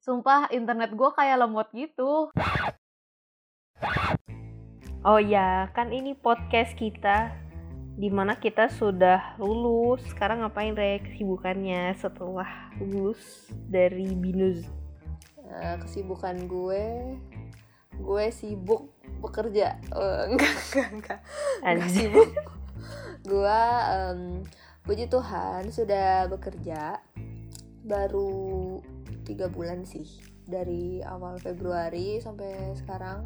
Sumpah internet gue kayak lemot gitu. Oh ya, kan ini podcast kita di mana kita sudah lulus. Sekarang ngapain Rek kesibukannya setelah lulus dari Binus? Nah, kesibukan gue, gue sibuk bekerja. Uh, enggak, enggak, enggak. Enggak sibuk. gue, um, puji Tuhan sudah bekerja baru tiga bulan sih. Dari awal Februari sampai sekarang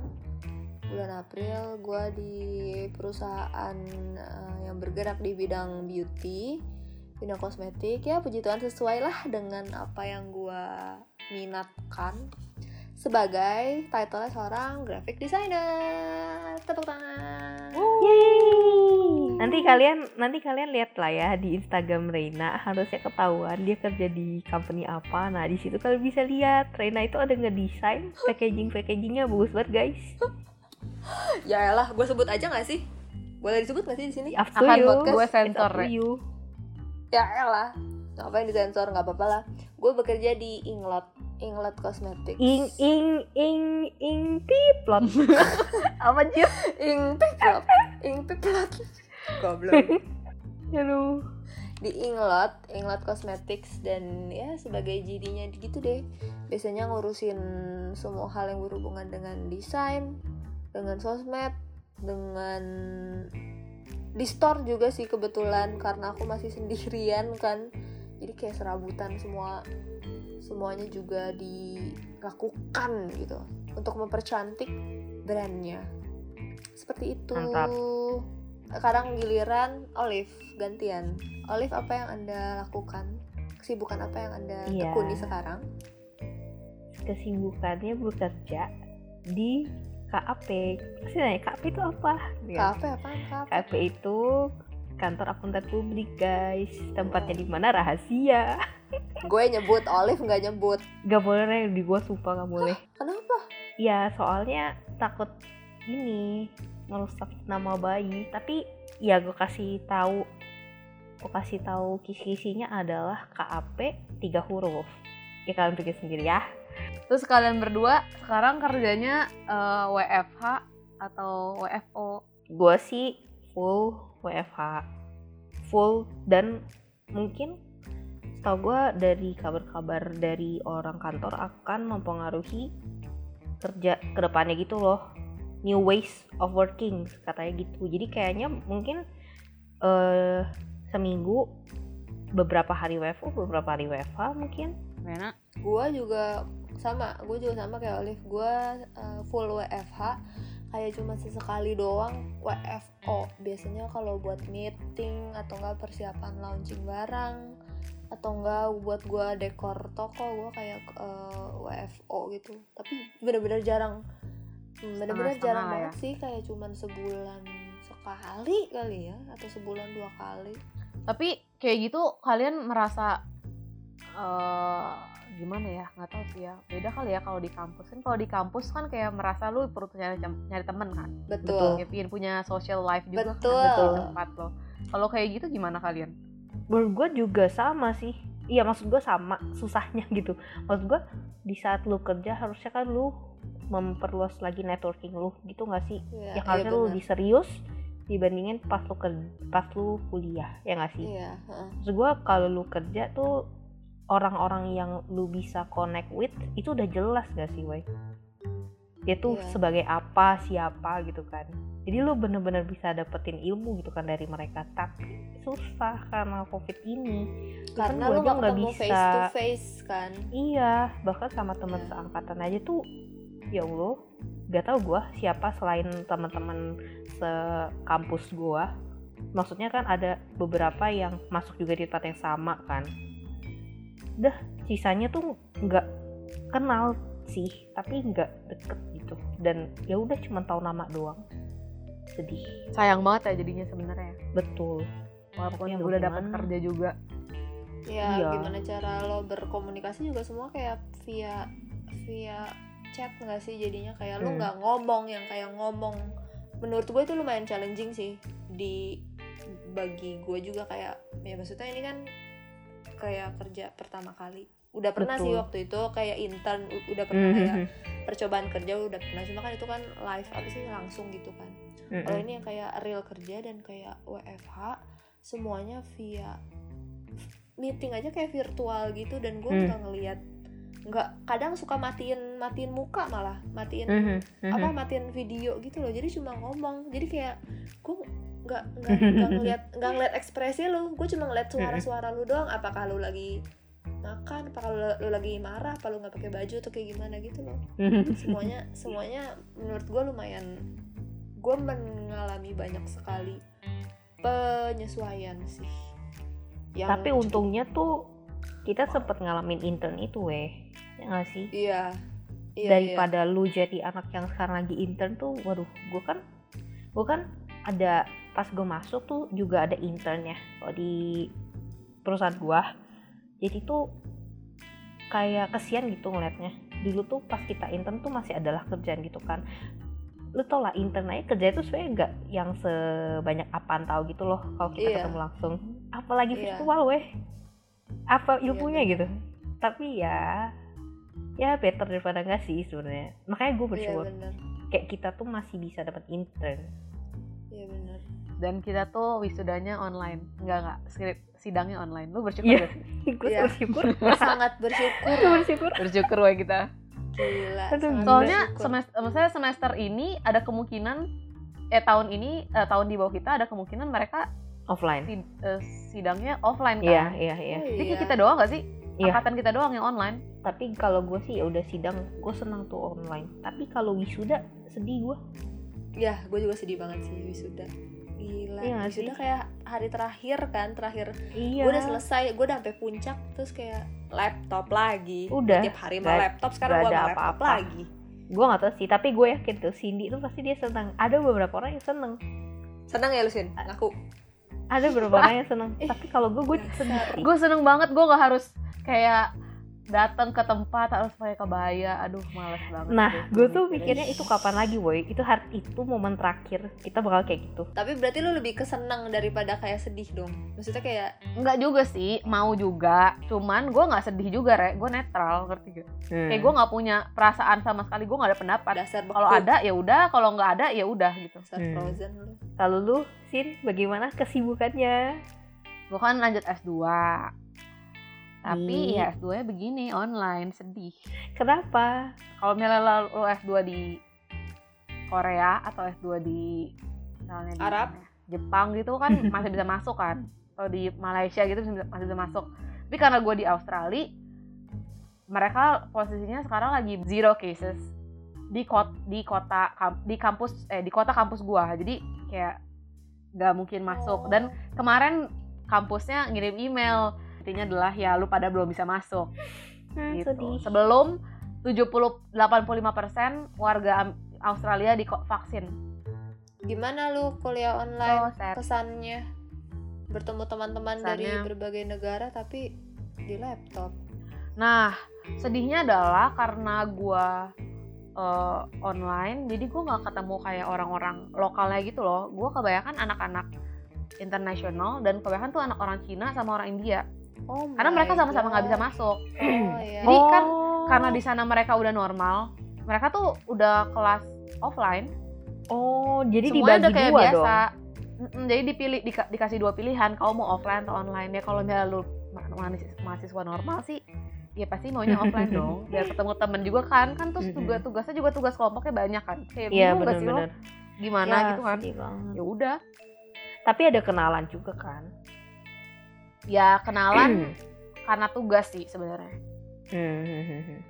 bulan April gue di perusahaan uh, yang bergerak di bidang beauty bidang kosmetik. Ya puji Tuhan sesuai lah dengan apa yang gue minatkan. Sebagai title seorang graphic designer. Tepuk tangan nanti kalian nanti kalian lihat lah ya di Instagram Reina harusnya ketahuan dia kerja di company apa. Nah di situ kalian bisa lihat Reina itu ada ngedesain packaging packagingnya bagus banget guys. Ya lah gue sebut aja gak sih? Boleh disebut gak sih di sini? Akan podcast? Gue sensor ya elah ngapain disensor? Nggak apa-apa lah. Gue bekerja di Inglot Inglot Cosmetics. Ing ing ing ing piplot. Apa sih ing piplot. Ing piplot goblok. Aduh. Di Inglot Inglot Cosmetics dan ya sebagai GD-nya gitu deh. Biasanya ngurusin semua hal yang berhubungan dengan desain dengan sosmed dengan di store juga sih kebetulan karena aku masih sendirian kan. Jadi kayak serabutan semua semuanya juga dilakukan gitu. Untuk mempercantik brandnya. Seperti itu. Mantap. Sekarang giliran Olive gantian. Olive apa yang anda lakukan? Kesibukan apa yang anda Iya. tekuni sekarang? Kesibukannya bekerja di KAP pasti nanya KAP itu apa? Gitu. kafe apa KAP itu kantor akuntan publik guys. Tempatnya di mana? Rahasia. Gue nyebut Olive nggak nyebut. Gak boleh Rey. di gua sumpah gak boleh. Kenapa? Ya soalnya takut ini merusak nama bayi. Tapi ya gue kasih tahu gue kasih tahu kisi-kisinya adalah KAP tiga huruf. Ya kalian pikir sendiri ya. Terus kalian berdua sekarang kerjanya eh, WFH atau WFO? gue sih full WFH full dan mungkin setahu gue dari kabar-kabar dari orang kantor akan mempengaruhi kerja ke depannya gitu loh new ways of working katanya gitu. Jadi kayaknya mungkin eh seminggu beberapa hari WFO beberapa hari WFH mungkin. Mana? gue juga sama gue juga sama kayak Olive. Gue uh, full WFH kayak cuma sesekali doang WFO biasanya kalau buat meeting atau enggak persiapan launching barang atau enggak buat gue dekor toko gue kayak uh, WFO gitu. Tapi bener-bener jarang bener-bener Setengah-setengah jarang ya. banget sih kayak cuman sebulan sekali kali ya atau sebulan dua kali Tapi kayak gitu kalian merasa eh gimana ya? Nggak tahu sih ya. Beda kali ya kalau di kampus kan. Kalau di kampus kan kayak merasa lu perlu nyari nyari temen kan. betul, Kayak pengen punya social life juga Betul. kan di tempat lo. Kalau kayak gitu gimana kalian? menurut gue juga sama sih iya maksud gue sama susahnya gitu maksud gue di saat lu kerja harusnya kan lu memperluas lagi networking lu gitu nggak sih Iya, ya harusnya lu bener. lebih serius dibandingin pas lu ker- pas lu kuliah ya nggak sih iya heeh. maksud gue kalau lu kerja tuh orang-orang yang lu bisa connect with itu udah jelas gak sih Wai dia tuh Iya. sebagai apa siapa gitu kan jadi lu bener-bener bisa dapetin ilmu gitu kan dari mereka tapi susah karena covid ini Kan karena gua lu nggak ketemu bisa. face to face kan iya bahkan sama teman Iya. seangkatan aja tuh ya allah gak tau gua siapa selain teman-teman sekampus gua. Maksudnya kan ada beberapa yang masuk juga di tempat yang sama kan. Dah sisanya tuh nggak kenal sih tapi nggak deket gitu. Dan ya udah cuma tahu nama doang. Sedih. Sayang banget ya jadinya sebenarnya. betul. Walaupun Ya, udah dapat kerja juga. ya Iya. gimana cara lo berkomunikasi juga semua kayak via via chat nggak sih jadinya kayak lu Hmm. nggak ngomong yang kayak ngomong menurut gue itu lumayan challenging sih di bagi gue juga kayak ya maksudnya ini kan kayak kerja pertama kali udah pernah sih Betul. waktu itu kayak intern udah pernah Mhm. kayak percobaan kerja udah pernah cuma kan itu kan live apa sih langsung gitu kan Mhm. kalau ini yang kayak real kerja dan kayak WFH semuanya via meeting aja kayak virtual gitu dan gue Hmm. nggak ngelihat nggak kadang suka matiin matiin muka malah matiin Mhm. Mhm. apa matiin video gitu loh jadi cuma ngomong jadi kayak gue nggak nggak nggak ngeliat nggak ngeliat ekspresi lu gue cuma ngeliat suara-suara lu doang apakah lu lagi makan apakah lu, lu lagi marah apa lu nggak pakai baju atau kayak gimana gitu loh Mhm. semuanya semuanya menurut gue lumayan gue mengalami banyak sekali penyesuaian sih Yang Tapi untungnya tuh kita sempet ngalamin intern itu weh. Ya nggak sih? iya iya, Daripada lu jadi anak yang sekarang lagi intern tuh, waduh, gue kan, gue kan ada pas gue masuk tuh juga ada intern ya kalau di perusahaan gua. Jadi tuh kayak kesian gitu ngeliatnya. Dulu tuh pas kita intern tuh masih adalah kerjaan gitu kan. Lu tau lah intern aja kerja itu sebenarnya nggak yang sebanyak apaan tahu gitu loh kalau kita Iya. ketemu langsung. Apalagi Iya. virtual weh. Apa Iya, ilmunya bener. gitu. Tapi ya ya better daripada nggak sih sebenarnya. Makanya gue iya bersyukur bener kayak kita tuh masih bisa dapat intern. iya bener dan kita tuh wisudanya online enggak enggak skrip sidangnya online lu bersyukur gak sih? gue Iya. bersyukur. sangat bersyukur Gue bersyukur. bersyukur wah kita gila soalnya bersyukur. semester maksudnya semester ini ada kemungkinan eh tahun ini eh, tahun di bawah kita ada kemungkinan mereka Offline. sid- eh, sidangnya offline kan Iya, iya, iya. Oh, jadi iya. kita doang gak sih Iya. angkatan kita doang yang online Tapi kalau gue sih ya udah sidang, gue senang tuh online. Tapi kalau wisuda sedih gue. ya gue juga sedih banget sih wisuda gila Iya wisuda sih? kayak hari terakhir kan terakhir Iya. gue udah selesai gue udah sampai puncak terus kayak laptop lagi Udah, tiap hari nggak- laptop sekarang gue ada mau laptop apa-apa. lagi Gue gak tau sih, tapi gue yakin tuh Cindy tuh pasti dia senang. Ada beberapa orang yang seneng. senang ya Lusin ngaku Ada beberapa orang yang seneng. Tapi kalau gue, gue sih. gue seneng banget gue gak harus kayak datang ke tempat harus pakai kebaya aduh males banget Nah, deh gue tuh mikirnya. mikirnya itu kapan lagi, boy? Itu hari itu momen terakhir kita bakal kayak gitu. tapi berarti lu lebih kesenang daripada kayak sedih dong maksudnya kayak Enggak juga sih, mau juga. Cuman gue nggak sedih juga, re. Gue netral, ngerti gak? Hmm. Kayak gue nggak punya perasaan sama sekali. Gue nggak ada pendapat. dasar Kalau ada ya udah, kalau nggak ada ya udah gitu. Hmm. frozen lu Lalu lu, Sin, bagaimana kesibukannya? Gue kan lanjut S2. Tapi ya S2 nya begini, online, sedih. Kenapa? Kalau misalnya lo S2 di Korea atau S2 di misalnya di Arab? Jepang gitu kan masih bisa masuk kan. Kalau di Malaysia gitu masih bisa masuk. Tapi karena gue di Australia, mereka posisinya sekarang lagi zero cases di kota di kota di kampus eh di kota kampus gua. Jadi kayak nggak mungkin masuk. Dan kemarin kampusnya ngirim email intinya adalah ya lu pada belum bisa masuk Hmm, gitu. sedih. Sebelum 70 85% warga Australia di vaksin. gimana lu kuliah online So sad. kesannya bertemu teman-teman dari berbagai negara tapi di laptop Nah, sedihnya adalah karena gua eh, online, jadi gua nggak ketemu kayak orang-orang lokalnya gitu loh. Gua kebanyakan anak-anak internasional dan kebanyakan tuh anak orang Cina sama orang India. Oh Karena mereka sama-sama nggak bisa masuk. oh iya Jadi kan Oh. Karena di sana mereka udah normal, mereka tuh udah kelas offline. Oh, jadi Semuanya dibagi udah kayak dua biasa. dong. Jadi dipilih dika- dikasih dua pilihan, kamu mau offline atau online ya. Kalau misalnya lu ma- mahasiswa, mahasiswa normal sih, ya pasti maunya offline dong. Biar ketemu temen juga kan, kan terus Mm-mm. tugas tugasnya juga tugas kelompoknya banyak kan. Kayak Iya, sih lo benar-benar. gimana Ya, gitu kan? Ya udah, Tapi ada kenalan juga kan. Ya kenalan karena tugas sih sebenarnya. Hmm.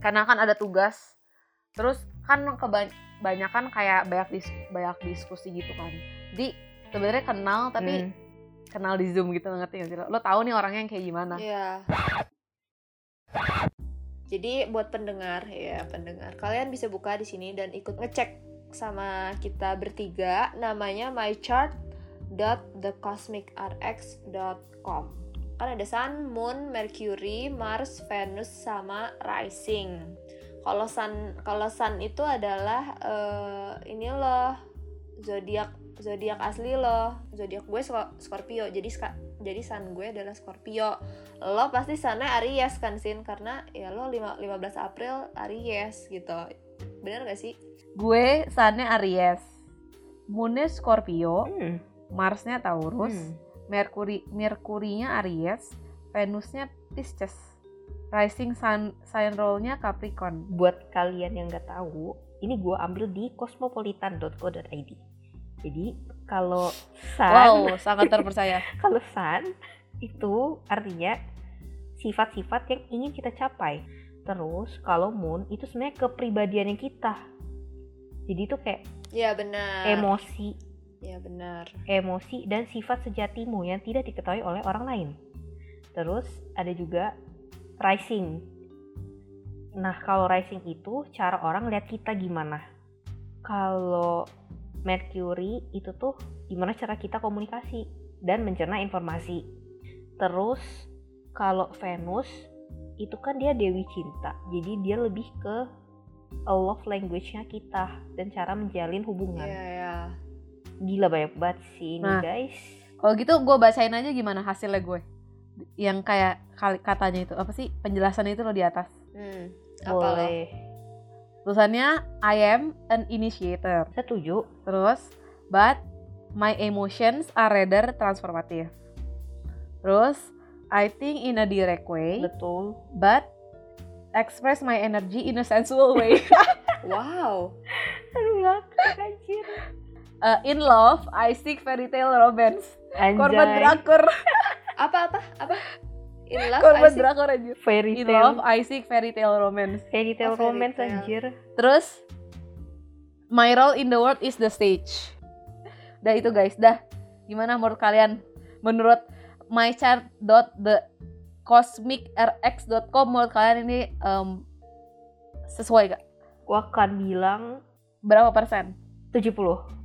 karena kan ada tugas terus kan kebanyakan kayak banyak dis banyak diskusi gitu kan jadi sebenarnya kenal tapi Hmm. kenal di zoom gitu ngerti gak sih lo, tahu nih orangnya yang kayak gimana Iya. Jadi buat pendengar ya pendengar, kalian bisa buka di sini dan ikut ngecek sama kita bertiga. Namanya mychart.thecosmicrx.com. Kan ada Sun, Moon, Mercury, Mars, Venus sama Rising. Kalau Sun kalau Sun itu adalah eh, ini loh zodiak zodiak asli loh. Zodiak gue Sco- Scorpio. Jadi jadi sun gue adalah Scorpio lo pasti sunnya Aries kan sin karena ya lo lima- 15 April Aries gitu bener gak sih Gue sunnya Aries. Moonnya Scorpio, Hmm. Marsnya Taurus, Hmm. Merkuri Merkurinya Aries, Venusnya Pisces. Rising sun sign roll-nya Capricorn. buat kalian yang nggak tahu, ini gue ambil di cosmopolitan.co.id. Jadi kalau sun, Wow, sangat terpercaya. kalau sun itu artinya sifat-sifat yang ingin kita capai. Terus kalau moon itu sebenarnya kepribadiannya kita. Jadi itu kayak ya benar emosi, ya benar emosi dan sifat sejatimu yang tidak diketahui oleh orang lain. Terus ada juga rising. Nah, kalau rising itu cara orang lihat kita gimana. Kalau Mercury itu tuh gimana cara kita komunikasi dan mencerna informasi. Terus kalau Venus itu kan dia dewi cinta. Jadi dia lebih ke love language-nya kita dan cara menjalin hubungan ya ya gila banyak banget sih ini Nah. guys Kalau gitu gue bacain aja gimana hasilnya gue. Yang kayak katanya itu apa sih penjelasan itu lo di atas. hmm. boleh Tulisannya I am an initiator. setuju Terus but my emotions are rather transformative. Terus I think in a direct way, betul but express my energy in a sensual way. wow aduh ngakak anjir Uh, in love, I seek fairy tale romance. Korban anjay drakor. apa apa apa in love I Korban see- drakor aja. fairy In tale love, I seek fairy tale romance. fairy tale Oh, fairy romance tale. anjir Terus my role in the world is the stage. Dah itu guys, dah. Gimana menurut kalian? Menurut mychart.the cosmicrx.com menurut kalian ini em, sesuai gak? gua akan bilang Berapa persen? 70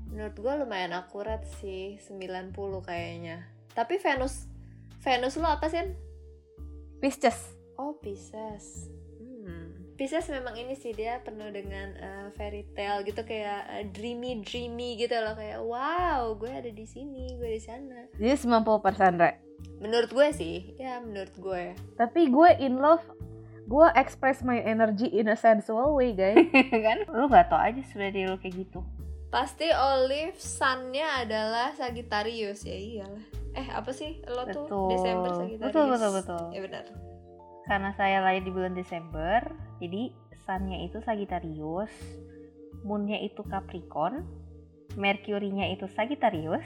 menurut gue lumayan akurat sih 90 kayaknya tapi Venus Venus lo apa sih Pisces. oh Pisces hmm. Pisces memang ini sih dia penuh dengan eh, fairy tale gitu kayak eh, dreamy dreamy gitu loh kayak wow gue ada di sini gue di sana Jadi 90 persen, Re. menurut gue sih ya menurut gue Tapi gue in love, gue express my energy in a sensual way, guys. kan lu gak tau aja sebenarnya lu kayak gitu pasti Olive sunnya adalah Sagittarius ya iyalah eh apa sih lo tuh Betul. Desember Sagittarius Betul, betul, betul. ya benar karena saya lahir di bulan Desember jadi sunnya itu Sagittarius moonnya itu Capricorn Merkurinya itu Sagittarius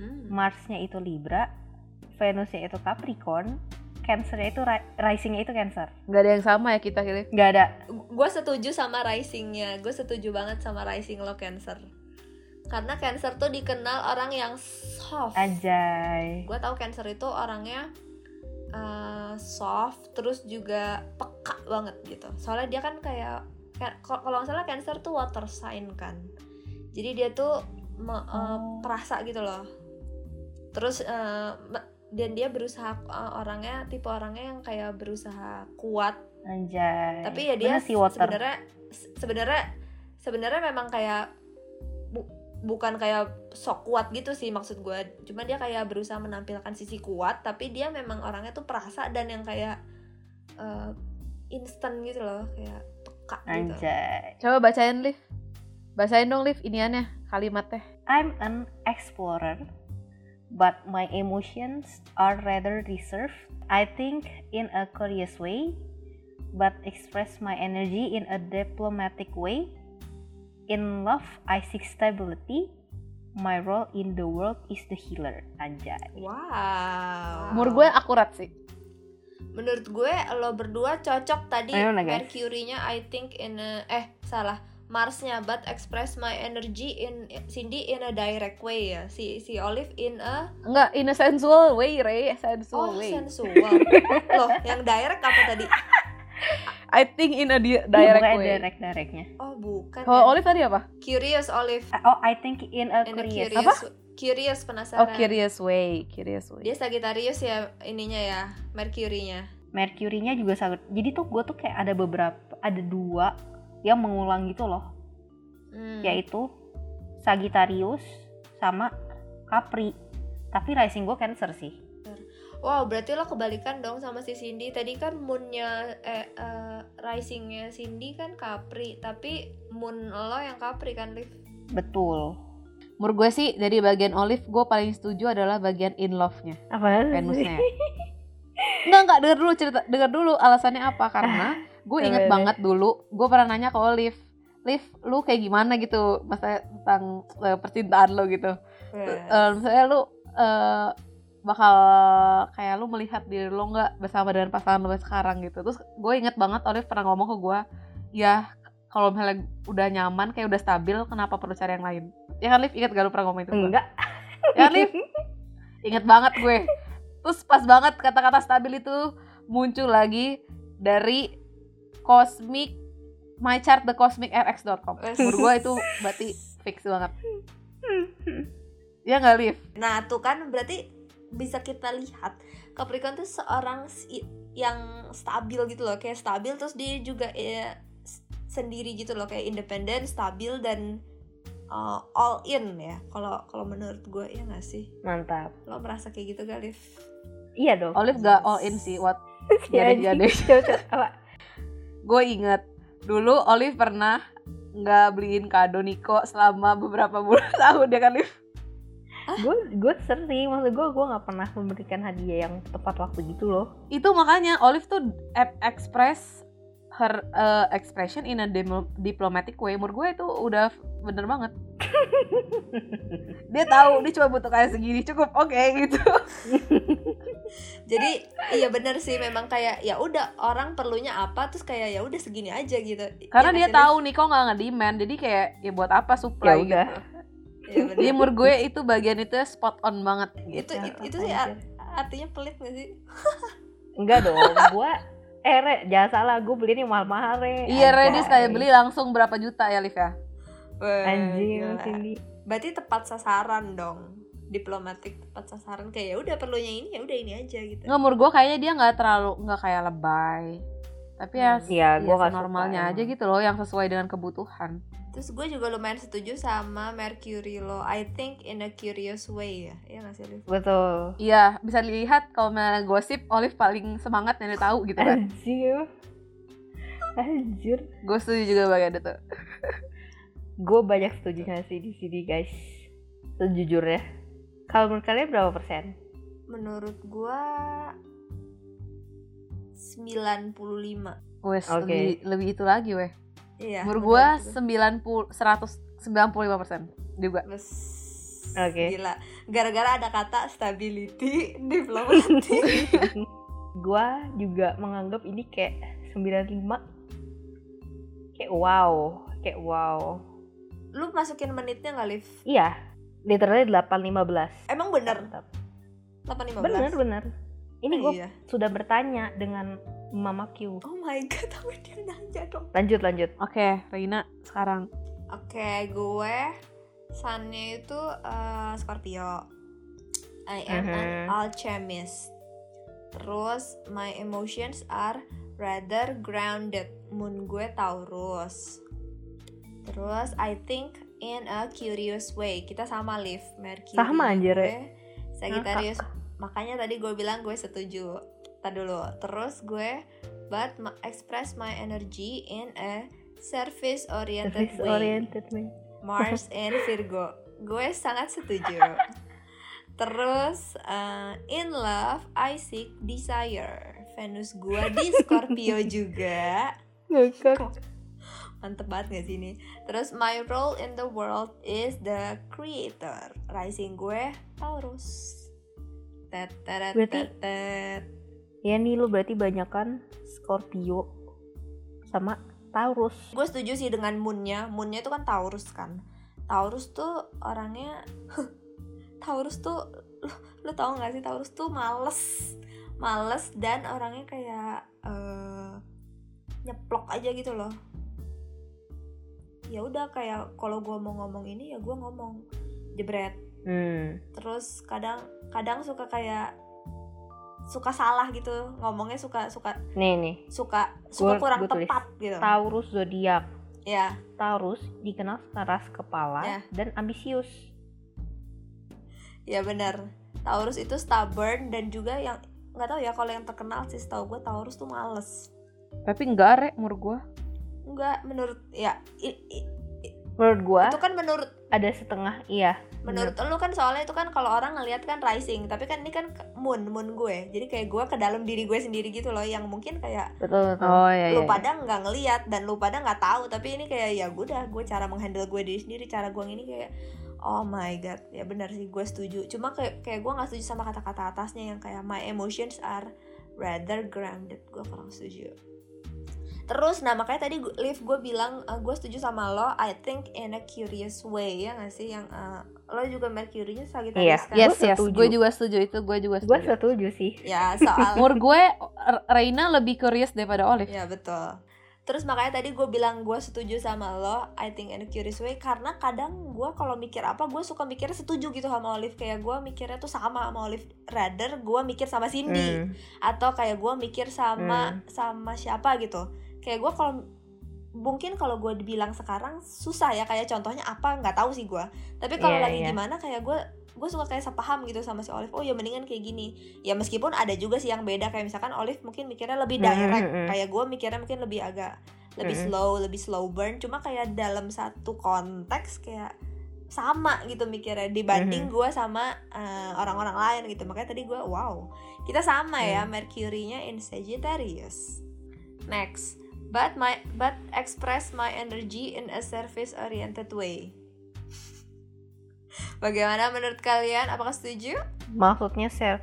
Hmm. Marsnya itu Libra Venusnya itu Capricorn Cancernya itu ri- risingnya itu Cancer. Gak ada yang sama ya kita kira. nggak ada. Gue setuju sama risingnya. Gue setuju banget sama rising lo cancer. Karena cancer tuh dikenal orang yang soft. Anjay. Gue tahu cancer itu orangnya uh, soft terus juga peka banget gitu. Soalnya dia kan kayak kayak- kalau nggak salah cancer tuh water sign kan. Jadi dia tuh me- uh, Oh. perasa gitu loh. Terus uh, dan dia berusaha uh, orangnya tipe orangnya yang kayak berusaha kuat. Anjay. Tapi ya dia sebenarnya se- sebenarnya sebenarnya memang kayak bu- bukan kayak sok kuat gitu sih maksud gue cuma dia kayak berusaha menampilkan sisi kuat tapi dia memang orangnya tuh perasa dan yang kayak eh, instan gitu loh kayak peka gitu. Anjay. Coba bacain, Liv. Bacain dong, Liv, iniannya, kalimatnya. I'm an explorer, but my emotions are rather reserved. I think in a curious way, but express my energy in a diplomatic way. In love, I seek stability. My role in the world is the healer. Anjay. wow Umur gue akurat sih. menurut gue lo berdua cocok tadi. Mercury-nya I think in a, eh salah Mars-nya but express my energy in Cindy in a direct way ya si si Olive in a Enggak, in a sensual way, Ray. oh Sensual way. sensual loh yang direct apa tadi I think in a di- direct bukan way. direct directnya. oh bukan Kalau ya. Olive tadi apa? curious Olive Oh, I think in a in a curious. curious curious Oh, penasaran curious way, curious way. dia Sagittarius ya ininya ya Mercury-nya Mercury-nya juga sangat. Jadi tuh gue tuh kayak ada beberapa, ada dua yang mengulang gitu loh. Hmm. yaitu Sagittarius sama Capri. Tapi rising gue Cancer sih. Wow, berarti lo kebalikan dong sama si Cindy. Tadi kan moonnya eh eh, risingnya Cindy kan Capri, tapi moon lo yang Capri kan, Liv? Betul. Menurut gue sih dari bagian Olive gue paling setuju adalah bagian in love-nya Apa? Venusnya. Enggak enggak denger dulu cerita denger dulu alasannya apa karena gue inget Boleh, banget dulu gue pernah nanya ke Olive Liv, lu kayak gimana gitu masalah tentang eh, percintaan lo gitu. Eh, misalnya lu eh, bakal kayak lu melihat diri lo nggak bersama dengan pasangan lo sekarang gitu. Terus gue inget banget Olive pernah ngomong ke gue, ya kalau misalnya udah nyaman kayak udah stabil, kenapa perlu cari yang lain? Ya kan Liv, inget gak lu pernah ngomong itu? Enggak. Ya kan Liv? Inget banget gue. Terus pas banget kata-kata stabil itu muncul lagi dari Cosmic My Chart the Cosmic RX.com. Menurut gue itu berarti fix banget. Ya nggak Liv? Nah, tuh kan berarti bisa kita lihat Capricorn tuh seorang si- yang stabil gitu loh, kayak stabil terus dia juga ya, sendiri gitu loh, kayak independen, stabil dan uh, all in ya. Kalau kalau menurut gue ya nggak sih? Mantap. Lo merasa kayak gitu gak, Liv? Iya dong. Olive gak all in sih. What? Ya, Jadi jadi. Apa? Gue inget dulu Olive pernah nggak beliin kado Niko selama beberapa bulan tahun ya kan Liv? gue gue sering maksud gue gue nggak pernah memberikan hadiah yang tepat waktu gitu loh Itu makanya Olive tuh express her uh, expression in a diplomatic way. Menurut gue itu udah bener banget. dia tahu dia cuma butuh kayak segini cukup oke gitu. Jadi iya bener sih memang kayak ya udah orang perlunya apa terus kayak ya udah segini aja gitu. Karena Iya dia sih, tahu Niko nggak nge-demand jadi kayak ya buat apa supply Ya udah. gitu. Iya bener. Jadi menurut gue itu bagian itu spot on banget gitu. itu itu, itu sih art- artinya pelit gak sih? enggak dong gue eh re jangan salah gue beliin yang mahal-mahal re Iya, Anjay. Redis kayak beli langsung berapa juta ya, Liv ya? Wah, anjing. Cindy Berarti tepat sasaran dong. Diplomatik tepat sasaran kayak ya udah perlunya ini ya udah ini aja gitu. Nggak, menurut gue kayaknya dia nggak terlalu nggak kayak lebay. Tapi ya, Hmm. Iya, ya gua nggak normalnya aja gitu loh, yang sesuai dengan kebutuhan. Terus gue juga lumayan setuju sama Mercury lo. I think in a curious way ya. Iya gak sih betul Iya, bisa dilihat kalau misalnya gosip Olive paling semangat yang tahu gitu kan. anjir anjir gue setuju juga bagian itu. gue banyak setuju sih di sini guys sejujurnya kalau menurut kalian berapa persen Menurut gue 95. Wes, Oke. lebih, lebih itu lagi weh. Iya. Menurut gue bener gitu. 90 195 persen juga. Bes. Oke. Gila. Gara-gara ada kata stability, diplomatik. gue juga menganggap ini kayak 95 kayak wow kayak wow Lu masukin menitnya gak Liv? iya literally 815 Emang bener? Mantap. 815? bener bener ini Oh, gue iya. sudah bertanya dengan Mama Q Oh my god, tapi dia nanya dong. lanjut lanjut Oke, Reina sekarang. Oke, gue sunnya itu eh, Scorpio. I am an Mhm. alchemist. Terus my emotions are rather grounded. Moon gue Taurus. Terus I think in a curious way. Kita sama Liv, Mercury. Sama, anjir, ya. Sagittarius. Makanya tadi gue bilang gue setuju. Tadi dulu. Terus gue but express my energy in a service oriented service way. oriented man Mars and Virgo. Gue sangat setuju. Terus uh, in love I seek desire. Venus gue di Scorpio juga. Mantep banget gak sih ini? Terus my role in the world is the creator. Rising gue Taurus. Tet, Berarti- tet, ya nih lu berarti banyak kan Scorpio sama Taurus Gue setuju sih dengan moonnya. Moonnya itu kan Taurus kan. Taurus tuh orangnya Taurus tuh lu, lu tau gak sih Taurus tuh males males dan orangnya kayak eh, nyeplok aja gitu loh ya udah kayak kalau gue mau ngomong ini ya gue ngomong jebret. Hmm. Terus kadang kadang suka kayak suka salah gitu ngomongnya suka suka nih nih. suka suka Gua- kurang gua tulis. tepat gitu. Taurus zodiak. Ya. Taurus dikenal keras kepala Ya. dan ambisius. Ya benar. Taurus itu stubborn dan juga yang nggak tahu ya kalau yang terkenal sih tau gue Taurus tuh males. Tapi enggak rek menurut gue. Enggak menurut ya i- i- menurut gua itu kan menurut ada setengah iya. Menurut lu kan soalnya itu kan kalau orang ngelihat kan rising tapi kan ini kan moon moon gue. Jadi kayak gue ke dalam diri gue sendiri gitu loh yang mungkin kayak betul betul. Oh iya lu iya. pada nggak ngelihat dan lu pada nggak tahu tapi ini kayak ya gue udah gue cara menghandle gue diri sendiri cara gue ini kayak oh my god ya benar sih gue setuju. Cuma kayak kayak gue nggak setuju sama kata-kata atasnya yang kayak my emotions are rather grounded. Gue kurang setuju terus nah makanya tadi Liv gue bilang uh, gue setuju sama lo I think in a curious way ya nggak sih yang uh, lo juga Mercury-nya Sagittarius Iya. kan Yes Gua yes, setuju. gue juga setuju itu, gue juga gua setuju. setuju sih ya soal Menurut gue Reina lebih curious daripada Olive. Ya betul. Terus makanya tadi gue bilang gue setuju sama lo, I think in a curious way karena kadang gue kalau mikir apa gue suka mikirnya setuju gitu sama Olive kayak gue mikirnya tuh sama sama Olive rather gue mikir sama Cindy Hmm. atau kayak gue mikir sama sama siapa gitu kayak gue kalau mungkin kalau gue dibilang sekarang susah ya kayak contohnya apa nggak tahu sih gue tapi kalau Iya, lagi iya. gimana kayak gue gue suka kayak sepaham gitu sama si Olive oh ya mendingan kayak gini ya meskipun ada juga sih yang beda kayak misalkan Olive mungkin mikirnya lebih Hmm, direct hmm, hmm. kayak gue mikirnya mungkin lebih agak lebih Hmm, hmm. slow lebih slow burn cuma kayak dalam satu konteks kayak sama gitu mikirnya dibanding Hmm. gue sama eh, orang-orang lain gitu makanya tadi gue wow kita sama ya Hmm. Mercury-nya in Sagittarius next but my but express my energy in a service oriented way. Bagaimana menurut kalian? Apakah setuju? Maksudnya ser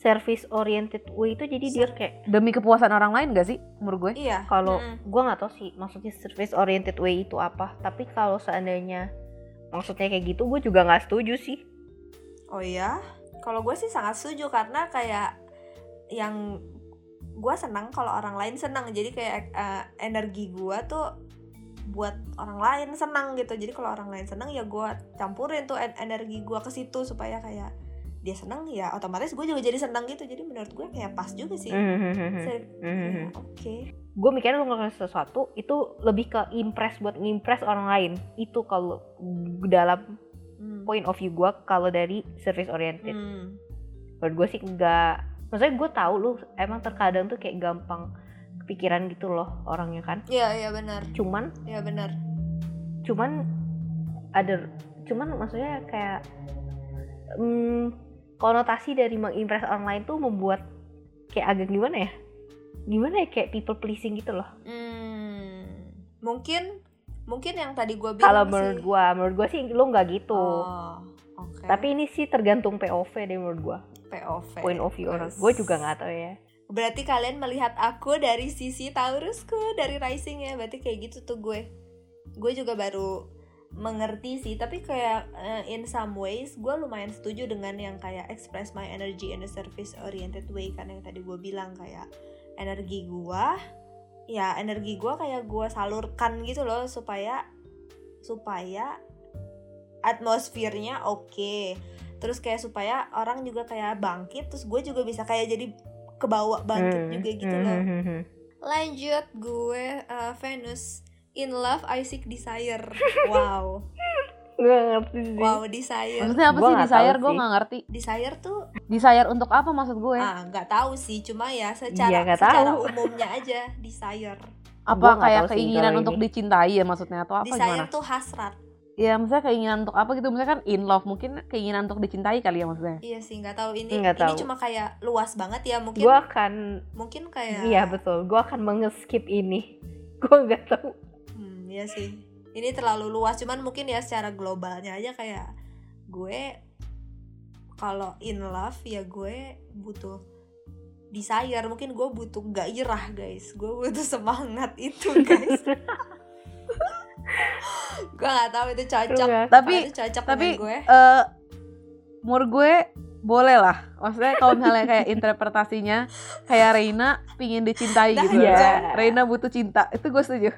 service oriented way itu jadi dia kayak Demi kepuasan orang lain gak sih menurut gue? iya. Kalau Mm-mm. gua nggak tahu sih maksudnya service oriented way itu apa. Tapi kalau seandainya maksudnya kayak gitu gue juga nggak setuju sih. Oh ya, kalau gue sih sangat setuju karena kayak yang gue senang kalau orang lain senang. Jadi kayak eh, energi gue tuh buat orang lain senang gitu. Jadi kalau orang lain senang ya gue campurin tuh en- energi gue ke situ supaya kayak dia senang ya otomatis gue juga jadi senang gitu. Jadi menurut gue kayak pas juga sih. Se- Mhm. ya, Oke. gue mikirnya lu ngelakuin sesuatu itu lebih ke impress buat ngimpress orang lain itu kalau dalam Hmm. point of view gue kalau dari service oriented Hmm. menurut gue sih enggak maksudnya gue tahu lu emang terkadang tuh kayak gampang kepikiran gitu loh orangnya kan Iya iya benar. cuman Iya benar. cuman ada cuman maksudnya kayak hmm, konotasi dari mengimpress lain tuh membuat kayak agak gimana ya gimana ya kayak people pleasing gitu loh Hmm. Mungkin mungkin yang tadi gue bilang kalau menurut gue menurut gue sih lu nggak gitu Oh, oke. tapi ini sih tergantung POV deh menurut gue POV. point of view orang gue juga nggak tahu ya Berarti kalian melihat aku dari sisi Taurusku, dari rising ya. Berarti kayak gitu tuh gue. Gue juga baru mengerti sih, tapi kayak eh, in some ways gue lumayan setuju dengan yang kayak express my energy in a service oriented way karena yang tadi gue bilang kayak energi gue ya energi gue kayak gue salurkan gitu loh supaya supaya atmosfernya oke terus kayak supaya orang juga kayak bangkit terus gue juga bisa kayak jadi kebawa bangkit Hmm, juga gitu hmm, loh hmm, hmm. lanjut gue uh, Venus in love I seek desire wow gue nggak ngerti sih wow desire Maksudnya apa Gua sih desire? Gue nggak ngerti. desire tuh Desire untuk apa maksud gue? ah nggak tahu sih cuma ya secara nggak secara tahu. umumnya aja desire gua apa nggak kayak keinginan untuk ini. dicintai ya maksudnya atau apa desire gimana? tuh hasrat Ya maksudnya keinginan untuk apa gitu? Misalnya kan in love mungkin keinginan untuk dicintai kali ya maksudnya. iya sih nggak tahu ini Nggak ini tahu. cuma kayak luas banget ya mungkin gue akan mungkin kayak iya betul gue akan mengeskip ini gue nggak tahu Hmm, iya sih. Ini terlalu luas, cuman mungkin ya secara globalnya aja kayak gue kalau in love ya gue butuh desire, mungkin gue butuh gairah guys, gue butuh semangat itu guys. gue nggak tahu itu cocok, Nggak. Tapi itu cocok tapi gue. eh menurut gue boleh lah. Maksudnya kalau misalnya kayak interpretasinya kayak Reina pingin dicintai Nah, gitu. iya. Reina butuh cinta. Itu gue setuju.